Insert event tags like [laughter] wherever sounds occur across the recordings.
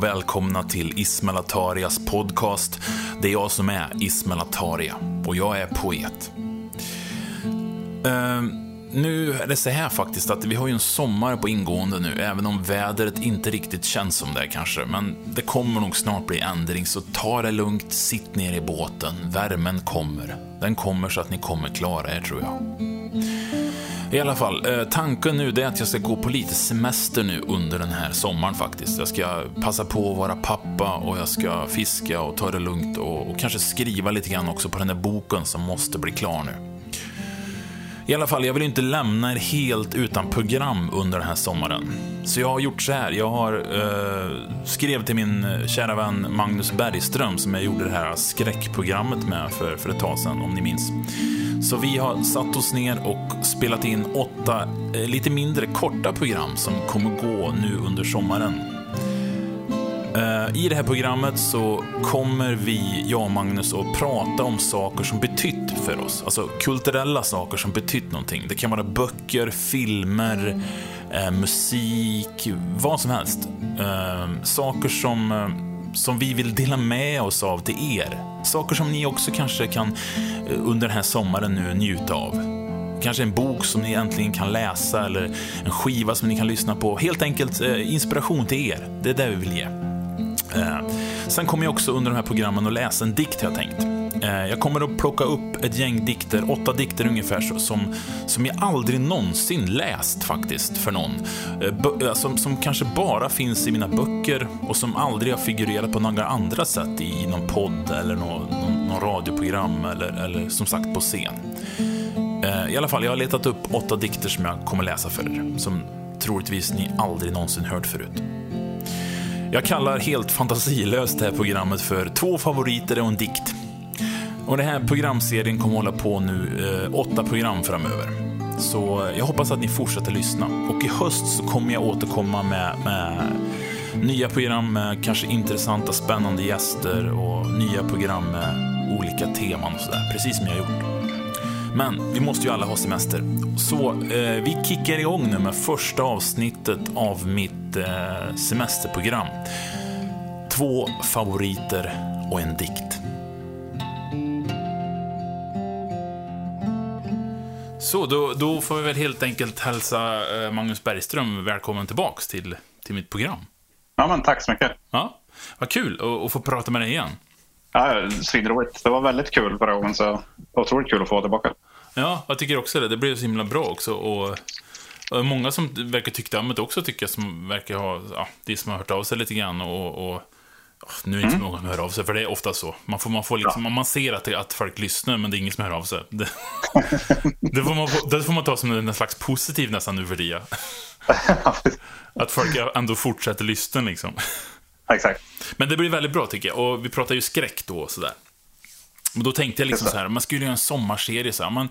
Och välkomna till Ismail Atarias podcast. Det är jag som är Ismail Ataria och jag är poet. Uh, nu är det så här faktiskt att vi har ju en sommar på ingående nu, även om vädret inte riktigt känns som det kanske. Men det kommer nog snart bli ändring, så ta det lugnt, sitt ner i båten. Värmen kommer. Den kommer så att ni kommer klara er, tror jag. I alla fall, eh, tanken nu är att jag ska gå på lite semester nu under den här sommaren faktiskt. Jag ska passa på att vara pappa och jag ska fiska och ta det lugnt och, och kanske skriva lite grann också på den där boken som måste bli klar nu. I alla fall, jag vill inte lämna er helt utan program under den här sommaren. Så jag har gjort så här. Jag har eh, skrev till min eh, kära vän Magnus Bergström som jag gjorde det här skräckprogrammet med för, för ett tag sedan, om ni minns. Så vi har satt oss ner och spelat in åtta eh, lite mindre korta program som kommer gå nu under sommaren. Eh, I det här programmet så kommer vi, jag och Magnus, att prata om saker som betytt för oss. Alltså kulturella saker som betytt någonting. Det kan vara böcker, filmer, eh, musik, vad som helst. Eh, saker som, som vi vill dela med oss av till er. Saker som ni också kanske kan under den här sommaren nu njuta av. Kanske en bok som ni äntligen kan läsa eller en skiva som ni kan lyssna på. Helt enkelt inspiration till er. Det är det vi vill ge. Eh, sen kommer jag också under de här programmen att läsa en dikt, har jag tänkt. Eh, jag kommer att plocka upp ett gäng dikter, åtta dikter ungefär, som, som jag aldrig någonsin läst faktiskt för någon. Eh, eh, som, som kanske bara finns i mina böcker och som aldrig har figurerat på några andra sätt i någon podd eller någon, någon, någon radioprogram eller, eller som sagt på scen. Eh, I alla fall, jag har letat upp åtta dikter som jag kommer läsa för er, som troligtvis ni aldrig någonsin hört förut. Jag kallar helt fantasilöst det här programmet för Två favoriter och en dikt. Och den här programserien kommer hålla på nu eh, åtta program framöver. Så jag hoppas att ni fortsätter lyssna. Och i höst så kommer jag återkomma med, med nya program med kanske intressanta, spännande gäster och nya program med olika teman och sådär. Precis som jag har gjort. Men vi måste ju alla ha semester. Så eh, vi kickar igång nu med första avsnittet av mitt eh, semesterprogram. Två favoriter och en dikt. Så, då, då får vi väl helt enkelt hälsa eh, Magnus Bergström välkommen tillbaks till, till mitt program. Ja, men tack så mycket. Ja, vad kul att, att få prata med dig igen. Ja, svinroligt. Det var väldigt kul förra gången, så otroligt kul att få vara tillbaka. Ja, jag tycker också det. Det blev så himla bra också. Och, och många som verkar tycka om det också tycker jag, som verkar ha, ja, det som har hört av sig lite grann och, och nu är det inte mm. många som hör av sig, för det är ofta så. Man, får, man, får liksom, ja. man ser att, det, att folk lyssnar, men det är ingen som hör av sig. Det, [laughs] det, får, man, det får man ta som en slags positiv nästan nu för tiden. [laughs] att folk ändå fortsätter lyssna liksom. Exakt. Men det blir väldigt bra tycker jag. Och vi pratar ju skräck då och sådär. Och då tänkte jag liksom så här, man skulle göra en sommarserie så här, man,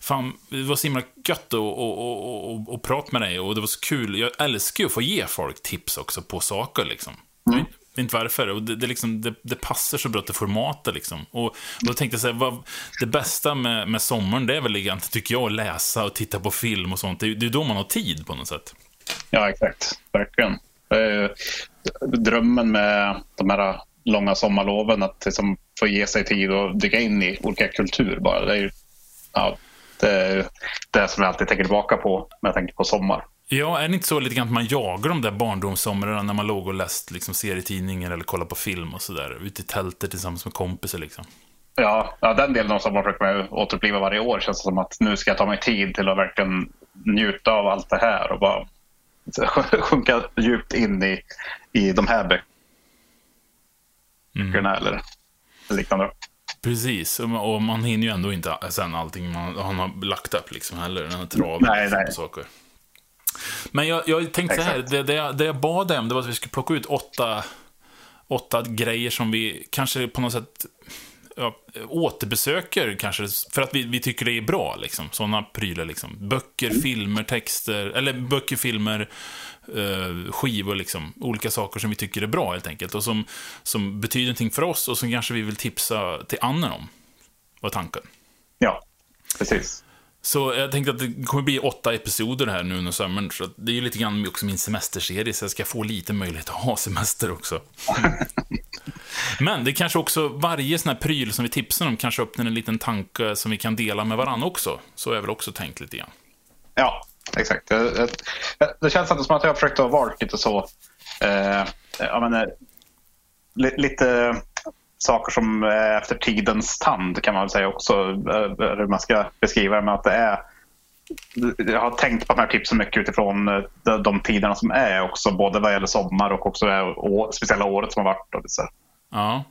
fan, det var så himla gött att och, och, och, och prata med dig och det var så kul. Jag älskar ju att få ge folk tips också på saker liksom. Mm. Jag vet inte varför. Och det, det, liksom, det, det, passar så bra till formatet liksom. Och, och då tänkte jag så här, vad, det bästa med, med sommaren, det är väl egentligen, tycker jag, att läsa och titta på film och sånt. Det, det är då man har tid på något sätt. Ja, exakt. Verkligen. Drömmen med de här långa sommarloven att liksom få ge sig tid och dyka in i olika kulturer bara. Det är ju ja, det, är det som jag alltid tänker tillbaka på när jag tänker på sommar. Ja, är det inte så lite grann att man jagar de där barndomssomrarna när man låg och läst liksom, serietidningar eller kollade på film och sådär? Ute i tältet tillsammans med kompisar liksom. Ja, ja, den delen av sommaren försöker man återuppliva varje år. Känns som att nu ska jag ta mig tid till att verkligen njuta av allt det här och bara [laughs] sjunka djupt in i, i de här böckerna mm. eller liknande. Precis, och man hinner ju ändå inte sen allting man, han har lagt upp liksom heller, den här traven nej, nej. saker. Men jag, jag tänkte så här, det, det, jag, det jag bad om det var att vi skulle plocka ut åtta, åtta grejer som vi kanske på något sätt ja, återbesöker kanske, för att vi, vi tycker det är bra, liksom. Sådana prylar, liksom. Böcker, mm. filmer, texter, eller böcker, filmer, eh, skivor, liksom. Olika saker som vi tycker är bra, helt enkelt. Och som, som betyder någonting för oss och som kanske vi vill tipsa till andra om, var tanken. Ja, precis. Så jag tänkte att det kommer bli åtta episoder här nu under sommaren, så det är ju lite grann också min semesterserie, så jag ska få lite möjlighet att ha semester också. [laughs] Men det kanske också, varje sån här pryl som vi tipsar om kanske öppnar en liten tanke som vi kan dela med varandra också. Så är väl också tänkt lite grann. Ja, exakt. Det, det känns ändå som att jag har försökt att vara lite så, eh, jag menar, eh, lite saker som är efter tidens tand kan man väl säga också. Eh, hur man ska beskriva det med att det är jag har tänkt på de här tipsen mycket utifrån de, tiderna som är också, både vad gäller sommar och också det speciella året som har varit. Och så. Ja.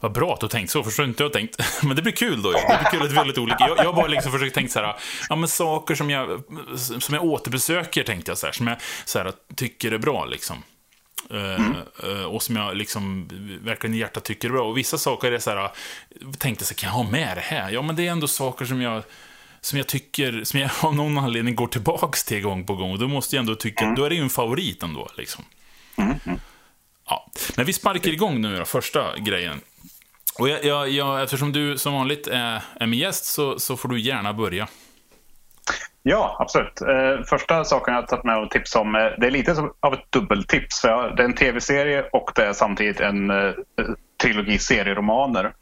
Vad bra att du har tänkt så, förstår inte jag har tänkt. [laughs] Men det blir kul då. Det blir kul att vi lite olika. Jag, jag har bara liksom försökt tänka så här, ja men saker som jag, som jag återbesöker tänkte jag så här, som jag så här, tycker är bra liksom. Mm. Och som jag liksom verkligen i hjärtat tycker är bra. Och vissa saker är så här, tänkte så här, kan jag ha med det här? Ja, men det är ändå saker som jag som jag tycker, som jag av någon anledning går tillbaks till gång på gång. Och då måste jag ändå tycka, mm. då är det ju en favorit ändå. Liksom. Mm. Ja. Men vi sparkar igång nu då, första grejen. Och jag, jag, jag, eftersom du som vanligt är, är min gäst så, så får du gärna börja. Ja, absolut. Eh, första saken jag har tagit med och tips om, eh, det är lite som av ett dubbeltips. För jag, det är en tv-serie och det är samtidigt en eh, eh trilogi serieromaner.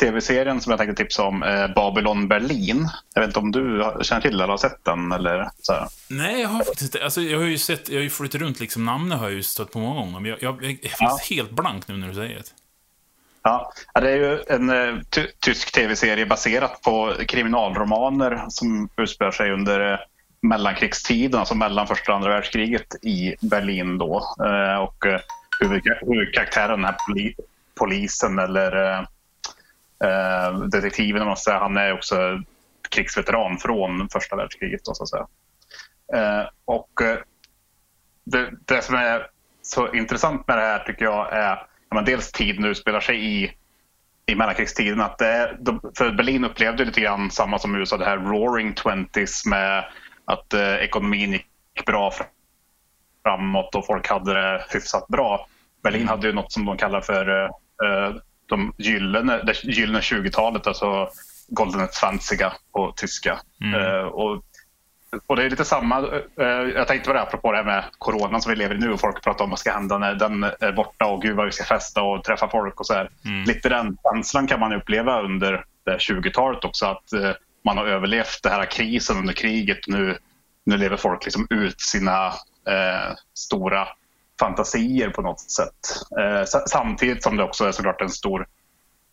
Tv-serien som jag tänkte tipsa om är Babylon Berlin. Jag vet inte om du känner till eller har sett den? Eller så här. Nej, jag har faktiskt inte. Alltså, jag har ju sett, jag har ju flyttat runt, liksom, namnet har jag ju stött på många gånger. Men jag, jag, jag, jag finns ja. helt blank nu när du säger det. Ja, det är ju en uh, tysk tv-serie baserat på kriminalromaner som utspelar sig under uh, mellankrigstiden, alltså mellan första och andra världskriget i Berlin då. Uh, och huvudkaraktären, den här poli polisen eller uh, detektiven, man säga, han är också krigsveteran från första världskriget. Då, så att säga. och det, det som är så intressant med det här tycker jag är men dels tiden utspelar sig i, i mellankrigstiden. Att det, för Berlin upplevde lite grann samma som USA, det här roaring twenties med att eh, ekonomin gick bra framåt och folk hade det hyfsat bra. Berlin mm. hade ju något som de kallar för eh, de gyllene, det gyllene 20-talet, alltså Golden Zwanziger på tyska. Mm. Eh, och och det är lite samma, eh, jag tänkte på det apropå det här med coronan som vi lever i nu och folk pratar om vad ska hända när den är borta och gud vad vi ska festa och träffa folk och så här. Mm. Lite den känslan kan man uppleva under det 20-talet också att eh, man har överlevt den här krisen under kriget. Nu, nu lever folk liksom ut sina stora fantasier på något sätt. Eh, samtidigt som det också är såklart en stor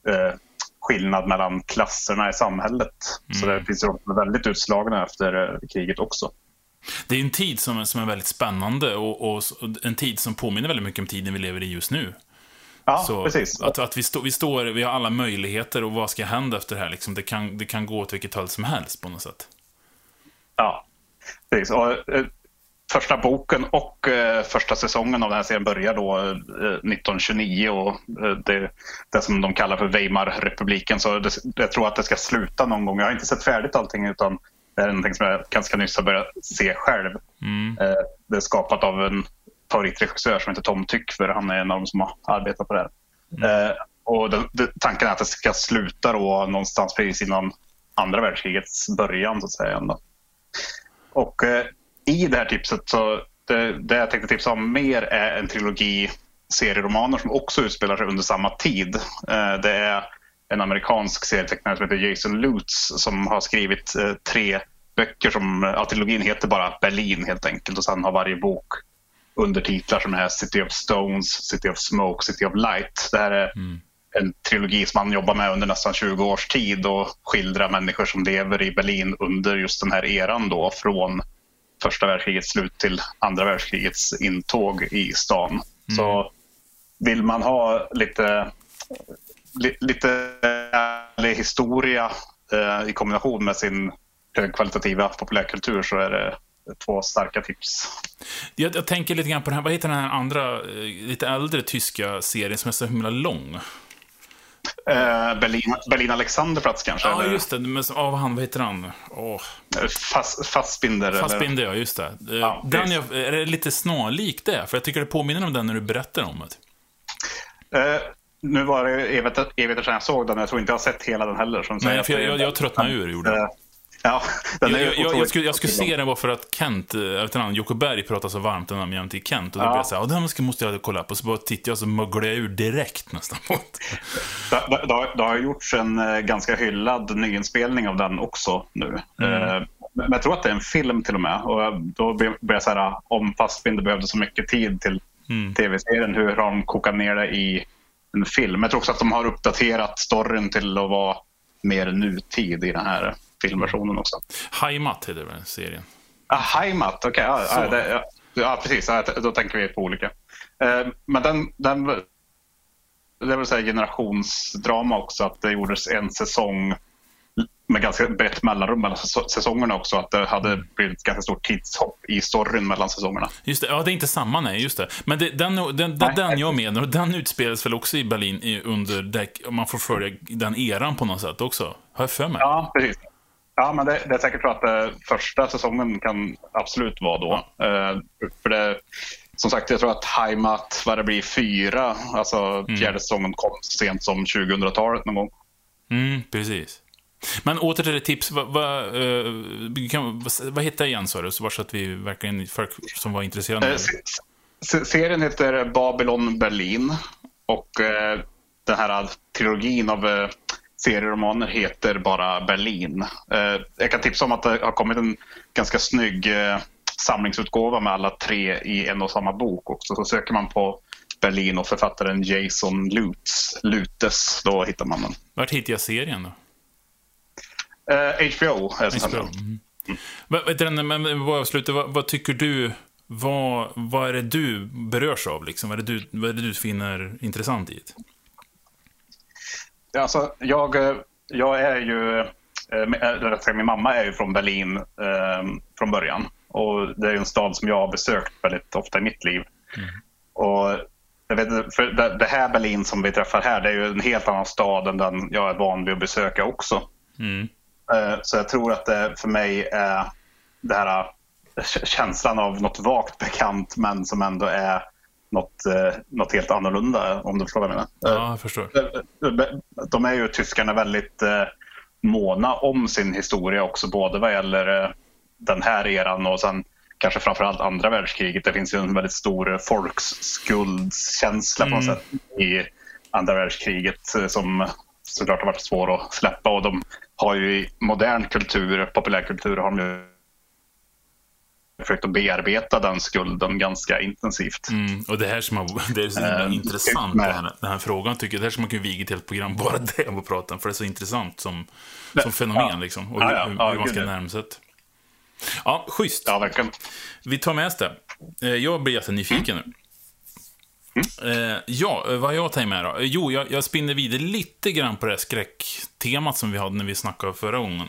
eh, skillnad mellan klasserna i samhället. Mm. Så det finns ju väldigt utslagna efter eh, kriget också. Det är en tid som, är, som är väldigt spännande och, och, en tid som påminner väldigt mycket om tiden vi lever i just nu. Ja, så precis. Att, att vi, stå, vi står, vi har alla möjligheter och vad ska hända efter det här? Liksom, det, kan, det kan gå åt vilket håll som helst på något sätt. Ja, precis. Och, eh, första boken och eh, första säsongen av den här serien börjar då eh, 1929 och eh, det, det som de kallar för Weimarrepubliken. Så det, jag tror att det ska sluta någon gång. Jag har inte sett färdigt allting utan det är någonting som jag ganska nyss har börjat se själv. Mm. Eh, det är skapat av en favoritregissör som heter Tom Tykver. Han är en av de som har arbetat på det här. Mm. Eh, och det, det, tanken är att det ska sluta då någonstans precis innan andra världskrigets början så att säga. Och eh, i det här tipset så det, det jag tänkte tipsa om mer är en trilogi serieromaner som också utspelar sig under samma tid. Eh, det är en amerikansk serietecknare som heter Jason Lutz som har skrivit eh, tre böcker som, ja, trilogin heter bara Berlin helt enkelt och sen har varje bok undertitlar som är City of Stones, City of Smoke, City of Light. Det här är mm. en trilogi som han jobbar med under nästan 20 års tid och skildrar människor som lever i Berlin under just den här eran då från första världskrigets slut till andra världskrigets intåg i stan. Mm. Så vill man ha lite, li, lite historia eh, i kombination med sin högkvalitativa populärkultur så är det två starka tips. Jag, jag, tänker lite grann på den här, vad heter den här andra, eh, lite äldre tyska serien som är så himla lång? Eh, Berlin, Berlin Alexanderplatz kanske? Ja, just det. Men, av han, vad heter han? Oh. Fast, fastbinder? Fastbinder, ja. Just det. Eh, ja, den jag, är det lite snarlik det? För jag tycker det påminner om den när du berättar om det. Eh, nu var det evigheter sedan jag såg den. Jag tror inte jag har sett hela den heller. Som Nej, för jag, jag, jag tröttnade ur, gjorde eh, Ja, den jag, jag, jag, jag, skulle, jag skulle se den bara för att Kent, efter han, Jocke Berg pratar så varmt om den till Kent. Och då ja. blev jag såhär, den måste jag kolla på. Så bara tittade jag så möglade jag ur direkt nästan på det. Det, det, har gjorts en eh, ganska hyllad nyinspelning av den också nu. Mm. Eh, men jag tror att det är en film till och med. Och då blir jag så här, om Fassbinder behövde så mycket tid till mm. tv-serien, hur har de kokat ner det i en film? Jag tror också att de har uppdaterat storyn till att vara mer nutid i den här filmversionen också. Heimat heter den serien. Ah, Heimat, okej. Okay. Ja, ja, ja, precis. Ja, då tänker vi på olika. Eh, men den, den det är väl så generationsdrama också, att det gjordes en säsong med ganska brett mellanrum mellan säsongerna också. Att det hade blivit ganska stort tidshopp i storyn mellan säsongerna. Just det, ja det är inte samma, nej, just det. Men det, den, den, den, den jag menar, och den utspelades väl också i Berlin under, om man får följa den eran på något sätt också? Har jag för mig? Ja, precis. Ja, men det, det är säkert så att uh, första säsongen kan absolut vara då. Uh, för det, som sagt, jag tror att Heimat, vad det blir, fyra, alltså mm. fjärde säsongen kom sent som 2000-talet någon gång. Mm, precis. Men åter till det tips, vad, vad, uh, kan, vad, vad igen sa du? Så att vi verkligen, folk som var intresserade. serien heter Babylon Berlin och den här trilogin av serieromaner heter bara Berlin. Eh, jag kan tipsa om att det har kommit en ganska snygg eh, samlingsutgåva med alla tre i en och samma bok också. Så söker man på Berlin och författaren Jason Lutz, Lutes, då hittar man den. Vart hittar jag serien då? Eh, HBO är HBO. Mm. Mm. Men, vad, vad, tycker du, vad, vad är det du berörs av? Liksom? Vad, är det du, vad är det du finner intressant i det? Alltså, jag, jag är ju, äh, min mamma är ju från Berlin eh, från början. Och det är en stad som jag har besökt väldigt ofta i mitt liv. Mm. Och jag vet, för det, det, här Berlin som vi träffar här, det är ju en helt annan stad än den jag är van vid att besöka också. Mm. Eh, så jag tror att det för mig är det här känslan av något vagt bekant men som ändå är något, eh, något helt annorlunda om du förstår vad jag menar. Ja, jag förstår. Eh, de är ju tyskarna väldigt eh, måna om sin historia också, både vad gäller den här eran och sen kanske framförallt andra världskriget. Det finns ju en väldigt stor folkskuldskänsla mm. på något mm. sätt i andra världskriget som såklart har varit svår att släppa och de har ju i modern kultur, populärkultur, har de ju försökt att bearbeta den skulden ganska intensivt. Mm, och det här som har, det är så uh, intressant, den här, den här, frågan tycker jag. Det här som man kan viga ett helt program [laughs] bara det och prata om, för det är så intressant som, som fenomen ja. liksom. Och hur, ja, ja, hur man ska närma sig Ja, schysst. Ja, verkligen. Vi tar med oss det. Eh, jag blir jättenyfiken nu. Mm. Ja, vad har jag tagit med då? Jo, jag, jag spinner vidare lite grann på det här skräcktemat som vi hade när vi snackade förra gången.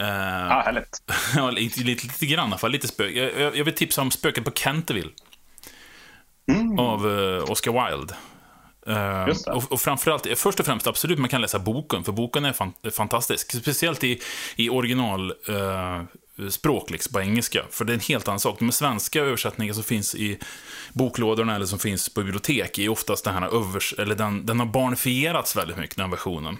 Uh, ja, härligt. [laughs] ja, lite, lite, lite grann i alla fall. Lite spök. Jag, jag vill tipsa om Spöket på Canterville. Mm. Av uh, Oscar Wilde. Uh, och, och framförallt, först och främst, absolut, man kan läsa boken, för boken är fan, fantastisk. Speciellt i, i originalspråk, uh, liksom, på engelska. För det är en helt annan sak. De svenska översättningar som finns i boklådorna eller som finns på bibliotek är oftast den här övers... Eller den, den har barnifierats väldigt mycket, den versionen.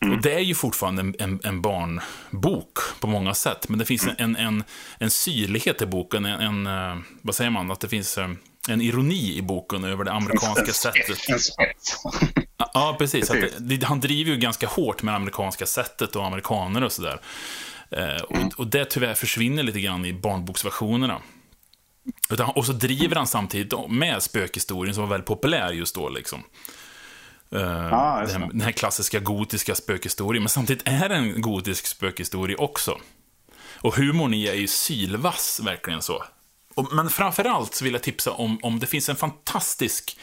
Mm. Och det är ju fortfarande en, en, en, barnbok på många sätt, men det finns en, en, en syrlighet i boken, en, en, eh, vad säger man, att det finns eh, en ironi i boken över det amerikanska sättet. Ja, precis. Det, han driver ju ganska hårt med det amerikanska sättet och amerikaner och sådär. Eh, och, mm. och det tyvärr försvinner lite grann i barnboksversionerna. och så driver han samtidigt med spökhistorien som var väldigt populär just då. Liksom. Uh, ah, den, här, den, här, klassiska gotiska spökhistorien. Men samtidigt är det en gotisk spökhistoria också. Och humorn i är ju sylvass, verkligen så. Och, men framförallt så vill jag tipsa om, om det finns en fantastisk,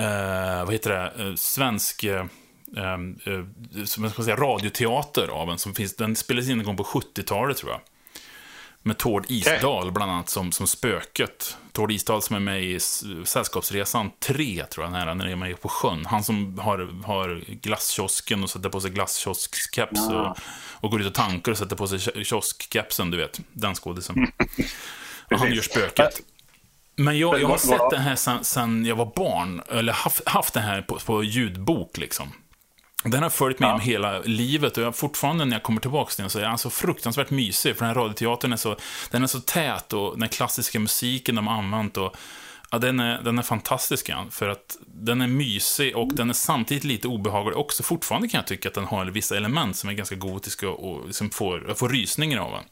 uh, vad heter det, uh, svensk som jag ska säga, radioteater av en som finns, den spelades in en gång på 70-talet tror jag. Med Tord Isdal bland annat som, som spöket. Tord Isdal som är med i Sällskapsresan 3, tror jag, när, när de är med på sjön. Han som har, har glasskiosken och sätter på sig glasskioskkeps och, och går ut och tankar och sätter på sig kioskkepsen, du vet. Den skådisen. [laughs] och han gör spöket. Men jag, jag har sett den här sen, sen jag var barn, eller haft, haft den här på, på ljudbok liksom. Den har följt med Ja. hela livet och jag fortfarande när jag kommer tillbaka till den så är den så fruktansvärt mysig. För den här radioteatern är så, den är så tät och den klassiska musiken de har använt och Ja, den är, den är fantastisk, för att den är mysig och den är samtidigt lite obehaglig också. Fortfarande kan jag tycka att den har vissa element som är ganska gotiska och liksom får, jag får rysningar av den.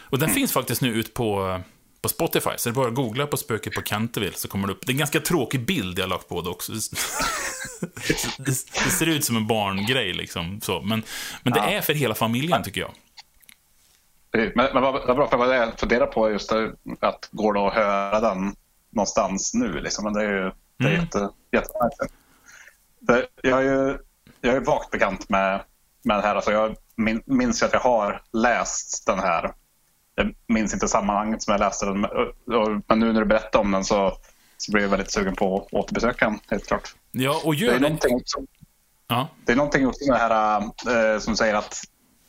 Och den finns faktiskt nu ut på, på Spotify, så det är bara att googla på Spöket på Canterville så kommer det upp. Det är en ganska tråkig bild jag lagt på det också. det, ser ut som en barngrej liksom. Så. Men, men det Ja. är för hela familjen tycker jag. Men, men vad, vad bra, för vad jag funderar på just det, att går det att höra den någonstans nu? Liksom? Men det är ju det är Mm. jätte, jättemärkligt. Jag är ju jag är vagt bekant med, med det här. Alltså jag min, minns ju att jag har läst den här. Jag minns inte sammanhanget som jag läste den. men- nu när du berättar om den så, så blir jag väldigt sugen på att återbesöka den, helt klart. Ja, och Det gör är det. någonting också Ja. det är någonting också med det här eh, som säger att,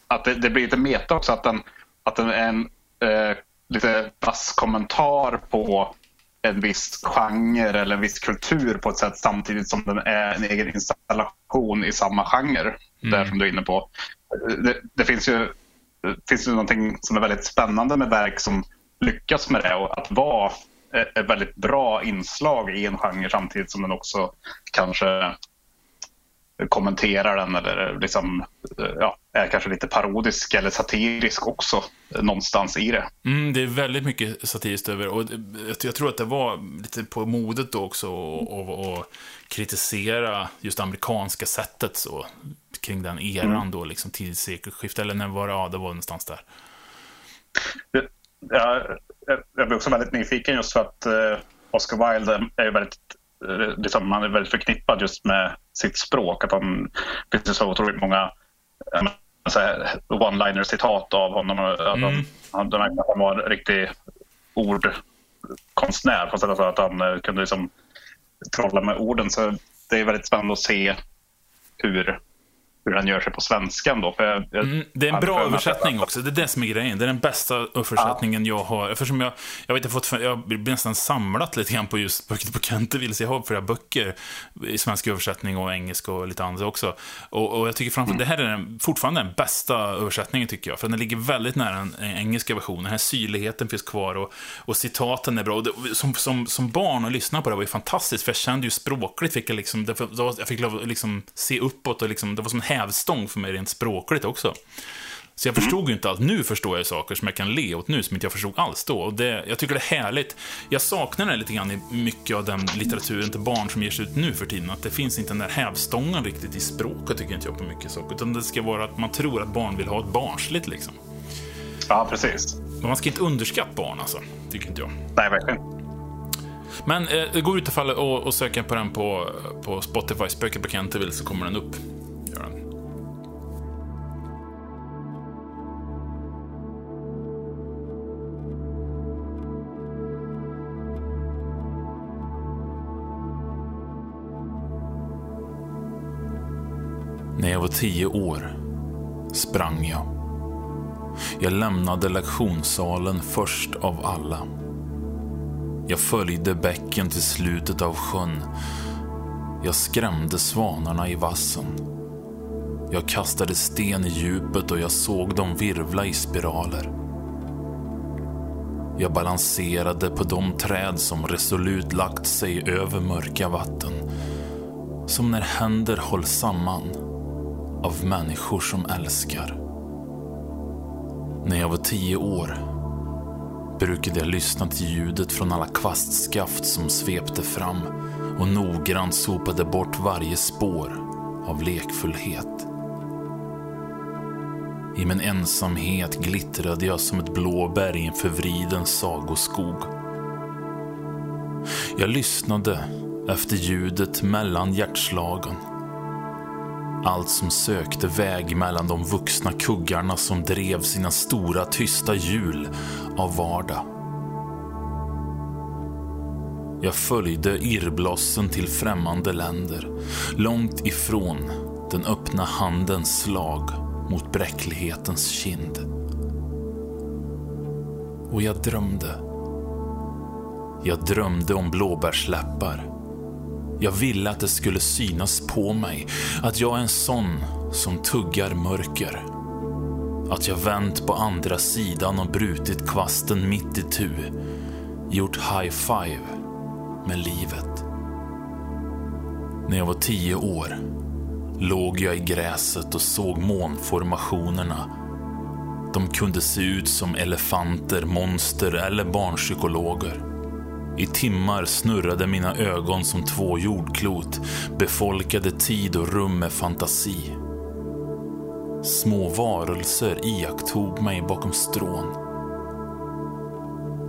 att det, det blir lite meta också. Att den, att den är en eh, lite vass kommentar på en viss genre eller en viss kultur på ett sätt samtidigt som den är en egen installation i samma genre. Där som du är inne på. Det, det finns ju finns det någonting som är väldigt spännande med verk som lyckas med det? Och att vara ett väldigt bra inslag i en genre samtidigt som den också kanske kommenterar den eller liksom, eh, ja, är kanske lite parodisk eller satirisk också eh, någonstans i det. Mm, det är väldigt mycket satiriskt över och det- jag tror att det var lite på modet då också att kritisera just det amerikanska sättet så kring den eran då, liksom tidigt sekelskifte, eller när var det? Ja, det var någonstans där. Jag, jag- blir också väldigt nyfiken just för att eh, Oscar Wilde är väldigt, eh, liksom, han är väldigt förknippad just med sitt språk. Att han, det finns så otroligt många eh, one-liner-citat av honom. Att han, Mm. han, att han var en riktig ordkonstnär. Fast alltså att han eh, kunde liksom trolla med orden. Så det är väldigt spännande att se hur, hur han gör sig på svenskan. Då. För jag, jag, Mm, det är en bra översättning också. Det är det som är grejen. Det är den bästa översättningen jag har. Eftersom jag, jag, vet, jag, fått, jag blir nästan samlat lite grann på just Spöket på Canterville. Så jag har flera böcker i svensk översättning och engelska och lite andra också. Och, och jag tycker framför det här är den, fortfarande den bästa översättningen tycker jag. För den ligger väldigt nära den engelska versionen. Den här syrligheten finns kvar och, och citaten är bra. Och det, som, som, som barn och lyssna på det var ju fantastiskt. För jag kände ju språkligt, fick jag, liksom, det, jag fick liksom se uppåt och liksom, det var som en hävstång för mig rent språkligt också. Så jag förstod ju inte allt. Nu förstår jag saker som jag kan le åt nu, som inte jag förstod alls då. Och det, jag tycker det är härligt. Jag saknar det lite grann i mycket av den litteraturen till barn som ges ut nu för tiden. Att det finns inte den där hävstången riktigt i språket, tycker inte jag på mycket saker. Utan det ska vara att man tror att barn vill ha ett barnsligt, liksom. Ja, precis. Men man ska inte underskatta barn, alltså. Tycker inte jag. Nej, verkligen. Men eh, går ut fall och, och söka på den på, på Spotify, Spöket på Canterville, så kommer den upp. När jag var tio år sprang jag. Jag lämnade lektionssalen först av alla. Jag följde bäcken till slutet av sjön. Jag skrämde svanarna i vassen. Jag kastade sten i djupet och jag såg dem virvla i spiraler. Jag balanserade på de träd som resolut lagt sig över mörka vatten. Som när händer hålls samman av människor som älskar. När jag var tio år brukade jag lyssna till ljudet från alla kvastskaft som svepte fram och noggrant sopade bort varje spår av lekfullhet. I min ensamhet glittrade jag som ett blåbär i en förvriden sagoskog. Jag lyssnade efter ljudet mellan hjärtslagen. Allt som sökte väg mellan de vuxna kuggarna som drev sina stora tysta hjul av vardag. Jag följde irrblossen till främmande länder, långt ifrån den öppna handens slag mot bräcklighetens kind. Och jag drömde. Jag drömde om blåbärsläppar, jag ville att det skulle synas på mig att jag är en sån som tuggar mörker. Att jag vänt på andra sidan och brutit kvasten mitt i tu. Gjort high five med livet. När jag var tio år låg jag i gräset och såg månformationerna. De kunde se ut som elefanter, monster eller barnpsykologer. I timmar snurrade mina ögon som två jordklot, befolkade tid och rum med fantasi. Små varelser iakttog mig bakom strån.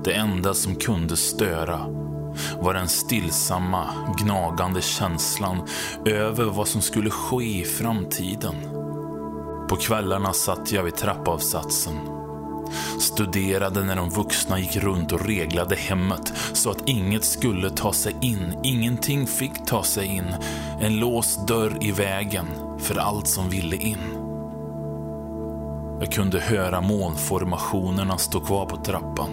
Det enda som kunde störa var den stillsamma, gnagande känslan över vad som skulle ske i framtiden. På kvällarna satt jag vid trappavsatsen. Studerade när de vuxna gick runt och reglade hemmet så att inget skulle ta sig in, ingenting fick ta sig in. En låst dörr i vägen för allt som ville in. Jag kunde höra månformationerna stå kvar på trappan.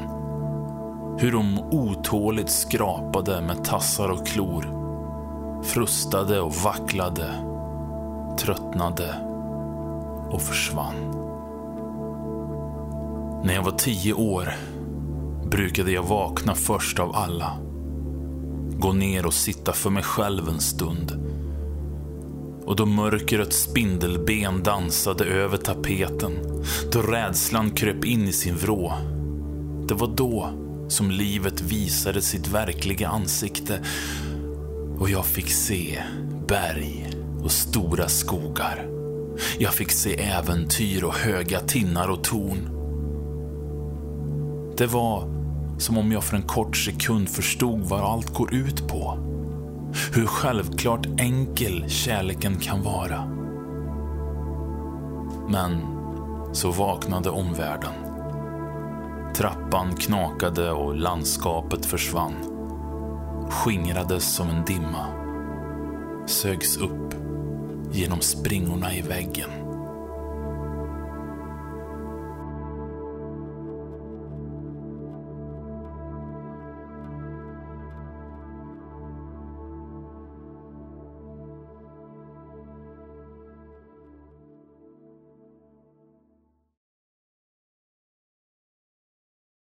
Hur de otåligt skrapade med tassar och klor. Frustade och vacklade. Tröttnade och försvann. När jag var tio år brukade jag vakna först av alla. Gå ner och sitta för mig själv en stund. Och då mörkrets spindelben dansade över tapeten, då rädslan kröp in i sin vrå. Det var då som livet visade sitt verkliga ansikte och jag fick se berg och stora skogar. Jag fick se äventyr och höga tinnar och torn. Det var som om jag för en kort sekund förstod vad allt går ut på. Hur självklart enkel kärleken kan vara. Men så vaknade omvärlden. Trappan knakade och landskapet försvann. Skingrades som en dimma. Sögs upp genom springorna i väggen.